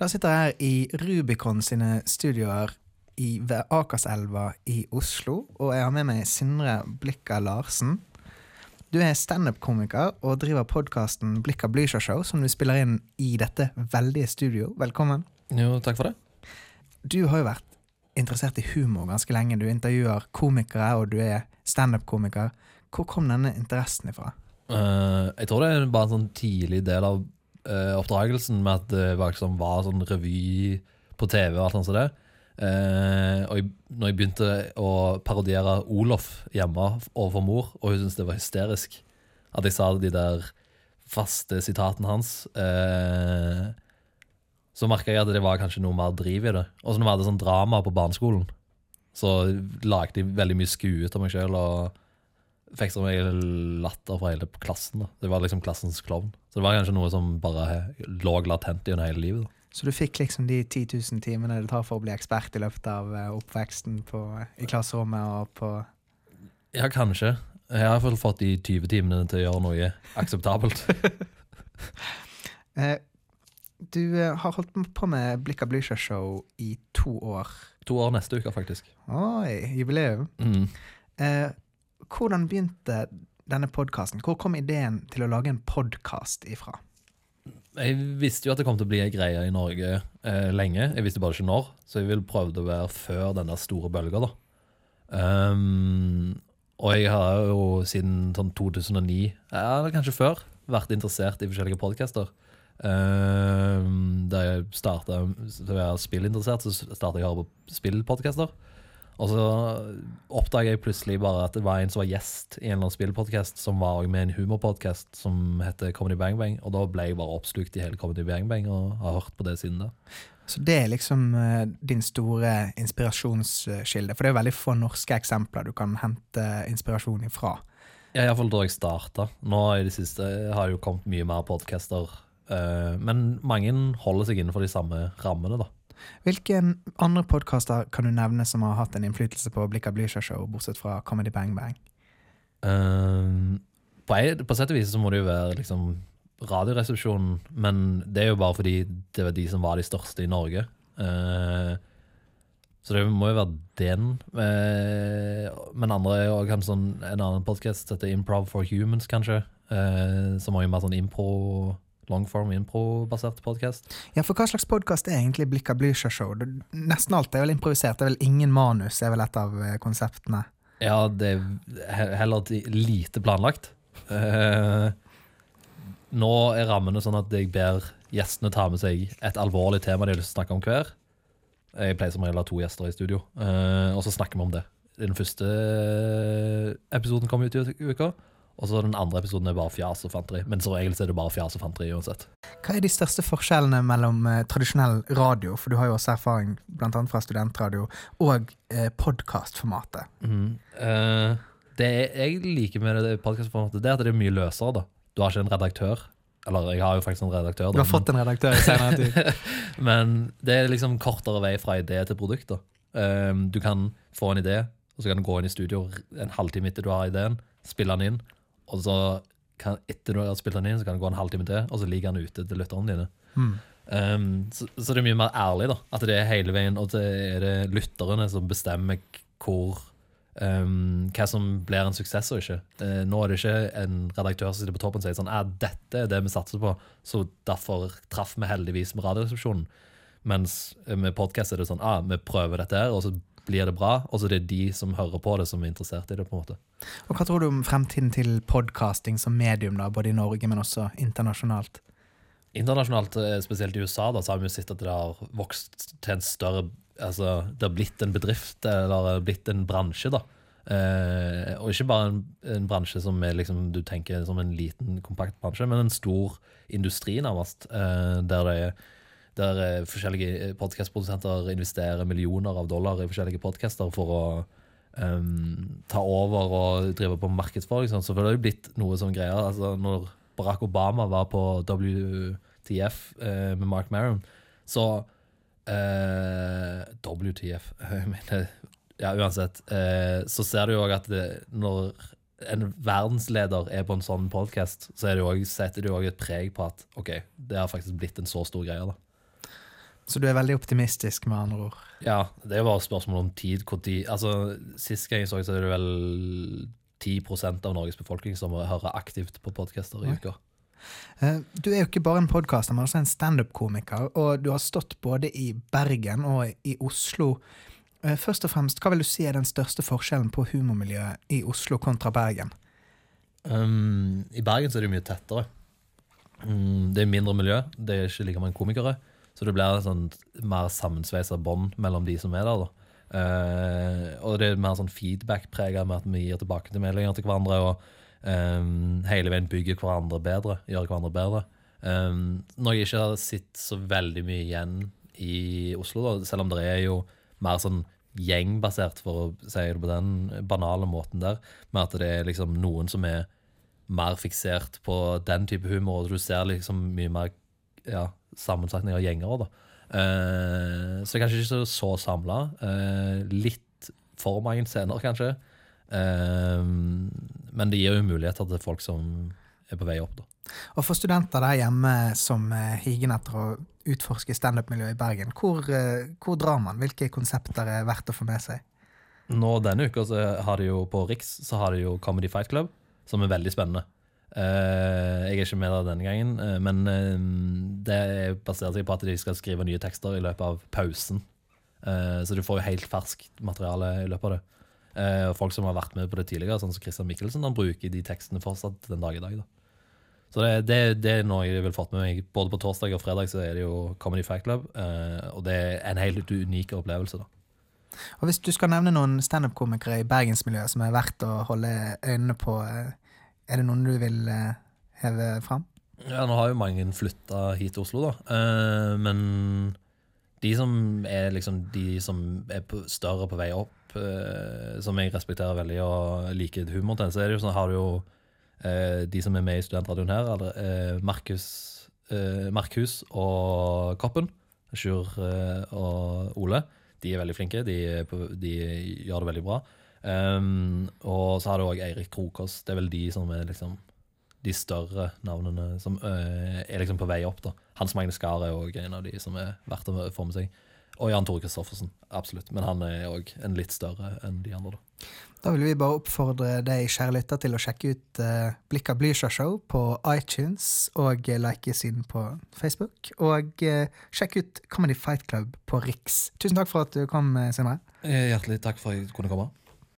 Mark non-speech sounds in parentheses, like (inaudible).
Da sitter jeg her i Rubicon sine studioer i, ved Akerselva i Oslo, og jeg har med meg Sindre Blikka Larsen. Du er standup-komiker og driver podkasten Blikka Blysja Show, som du spiller inn i dette veldige studio. Velkommen. Jo, takk for det. Du har jo vært interessert i humor ganske lenge. Du intervjuer komikere, og du er standup-komiker. Hvor kom denne interessen ifra? Uh, jeg tror det er bare en sånn tidlig del av eh, oppdragelsen med at det var, liksom, var sånn revy på TV og alt sånt det. Uh, og jeg, når jeg begynte å parodiere Olof hjemme overfor mor, og hun syntes det var hysterisk at jeg sa de der faste sitatene hans, uh, så merka jeg at det var kanskje noe mer driv i det. Og så når vi hadde sånn drama på barneskolen, så lagde jeg veldig mye skue av meg sjøl og fikk så mye latter fra hele klassen. da. Det var liksom klassens klovn. Så det var kanskje noe som bare lå latent gjennom hele livet. da. Så du fikk liksom de 10 000 timene det tar for å bli ekspert i løpet av eh, oppveksten på, i klasserommet og på Ja, kanskje. Jeg har iallfall fått de 20 timene til å gjøre noe akseptabelt. (laughs) (laughs) eh, Du eh, har holdt på med Blikka Blysja-show i to år. To år neste uke, faktisk. Oi, jubileum. Mm. Hvordan begynte denne podkasten? Hvor kom ideen til å lage en podkast ifra? Jeg visste jo at det kom til å bli ei greie i Norge eh, lenge. Jeg visste bare ikke når, så jeg ville prøvd å være før den der store bølga. da. Um, og jeg har jo siden sånn 2009, eller kanskje før, vært interessert i forskjellige podcaster. Um, da jeg starta å være spillinteressert, så starta jeg å høre på spillpodcaster. Og så oppdaga jeg plutselig bare at det var en som var gjest i en eller annen spillpodkast, som var med en humorpodkast som heter Comedy Bang Bang. Og da ble jeg bare oppslukt i hele Comedy Bang Bang og har hørt på det siden da. Så det er liksom uh, din store inspirasjonskilde. For det er veldig få norske eksempler du kan hente inspirasjon ifra. Ja, Iallfall da jeg starta. Nå i det siste har det jo kommet mye mer podcaster. Uh, men mange holder seg innenfor de samme rammene, da. Hvilke andre podkaster kan du nevne som har hatt en innflytelse på Blikka Blysja Show, bortsett fra Comedy Bang Bang? Um, på, en, på sett og vis så må det jo være liksom Radioresepsjonen, men det er jo bare fordi det var de som var de største i Norge. Uh, så det må jo være den. Eh, men andre er jo kanskje sånn, en annen podkast heter Improv for Humans, kanskje. som har jo mer sånn impro, longform impro-basert podkast. Ja, for hva slags podkast er egentlig Blikka Blysja Show? Det- Nesten alt er vel improvisert. Det er vel ingen manus, er vel et av eh, konseptene. Ja, det er heller lite planlagt. Eh, nå er rammene sånn at jeg ber gjestene ta med seg et alvorlig tema de har lyst til å snakke om hver. Jeg pleier som regel å ha to gjester i studio, eh, og så snakker vi om det. Den første episoden kom ut i uka, og så den andre episoden er bare fjas og fanteri. Men som regel er det bare fjas og fanteri uansett. Hva er de største forskjellene mellom eh, tradisjonell radio, for du har jo også erfaring annet fra studentradio, og eh, podkastformatet? Eh, det jeg liker med det podcastformatet, det er at det er mye løsere. da. Du har ikke en redaktør. Eller jeg har jo faktisk en redaktør. Du har fått en redaktør i senere tid. (laughs) Men det er liksom kortere vei fra idé til produkt. da. Um, du kan få en idé, og så kan du gå inn i studio en halvtime etter du har ideen, spille den inn, og så kan, etter du har spilt den inn, så kan det gå en halvtime til, og så ligger den ute til lytterne dine. Mm. Um, så, så det er mye mer ærlig, da. At det er hele veien, og det er det lytterne som bestemmer hvor um, hva som blir en suksess og ikke. Uh, nå er det ikke en redaktør som sitter på toppen og sier sånn er dette er det vi satser på, så derfor traff vi heldigvis med Radioresepsjonen. Mens med podkast er det sånn ah, vi prøver dette her, og så blir det bra. Og så er det de som hører på det, som er interessert i det. på en måte. Og hva tror du om fremtiden til podkasting som medium, da, både i Norge, men også internasjonalt? Internasjonalt, eh, spesielt i USA, da, så har vi jo sett at det har vokst til en større Altså, det har blitt en bedrift, eller blitt en bransje, da. Eh, og ikke bare en, en bransje som er liksom, du tenker som en liten, kompakt bransje, men en stor industri, nærmest. Eh, der det er der eh, forskjellige podkastprodusenter investerer millioner av dollar i forskjellige podkaster for å um, ta over og drive på markedsføring. Sånn. Så det har jo blitt noe som greier. Altså, når Barack Obama var på WTF eh, med Mark Maron, så eh, WTF (laughs) jeg mener, Ja, uansett. Eh, så ser du jo òg at det, når en verdensleder er på en sånn podkast, så det også, setter det òg et preg på at OK, det har faktisk blitt en så stor greie. da. Så du er veldig optimistisk, med andre ord. Ja, det bare et spørsmål om tid. Tid altså, Sist gang jeg så, så er det vel 10% av Norges befolkning som hører aktivt på podcaster i uka. Eh, Du er jo ikke bare en podkaster, men også en standup-komiker, og du har stått både i Bergen og i Oslo. Eh, Først og fremst, Hva vil du si er den største forskjellen på humormiljøet i Oslo kontra Bergen? Um, I Bergen så er det mye tettere. Um, det er mindre miljø, det er ikke like mange komikere. Så det blir sånn mer sammensveisa bånd mellom de som er der. da. Uh, og det er mer sånn feedback-prega med at vi gir tilbake til hverandre. og um, hele veien bygger hverandre bedre, gjør hverandre bedre. Um, når jeg ikke har sett så veldig mye igjen i Oslo, da, selv om det er jo mer sånn gjengbasert, for å si det på den banale måten der, med at det er liksom noen som er mer fiksert på den type humor, og du ser liksom mye mer ja, sammensetning av gjenger. da. Uh, så kanskje ikke så, så samla. litt for mange scener, kanskje. Uh, men det gir jo muligheter til folk som er på vei opp. da. Og for studenter der hjemme som eh, higer etter å utforske standup-miljøet i Bergen, hvor, eh, hvor drar man? Hvilke konsepter er verdt å få med seg? Nå denne uka så har de jo på Riks så har de jo Comedy Fight Club, som er veldig spennende. Eh, jeg er ikke med der denne gangen, eh, men eh, det baserer seg på at de skal skrive nye tekster i løpet av pausen. Så du får jo helt ferskt materiale i løpet av det. Og folk som har vært med på det tidligere, sånn som Christian Mikkelsen, han bruker de tekstene fortsatt den dag i dag. da. Så det, det, det er noe jeg vil fått med meg. Både på torsdag og fredag så er det jo Comedy Fact Club, og det er en helt unik opplevelse. da. Og hvis du skal nevne noen standup-komikere i bergensmiljøet som er verdt å holde øynene på, er det noen du vil eh, heve fram? Ja, nå har jo mange flytta hit til Oslo, da. Eh, men de som er liksom de som er større på vei opp, eh, som jeg respekterer veldig og liker humor til, så er det jo sånn, har du jo de som er med i studentradioen her, Markus, Markus og Koppen, Sjur og Ole. De er veldig flinke, de, de gjør det veldig bra. Um, og så har du òg Eirik Krokås. Det er vel de som er liksom de større navnene som uh, er liksom på vei opp. da. Hans Magne Skar er òg en av de som er verdt å få med seg. Og Jan Tore Kristoffersen, absolutt. Men han er òg en litt større enn de andre. da. Da vil vi bare oppfordre deg, kjære lytter, til å sjekke ut uh, Blikka Blysja Show på iTunes, og like siden på Facebook. Og uh, sjekk ut Comedy Fight Club på Riks. Tusen takk for at du kom, Sindre. Hjertelig takk for at jeg kunne komme.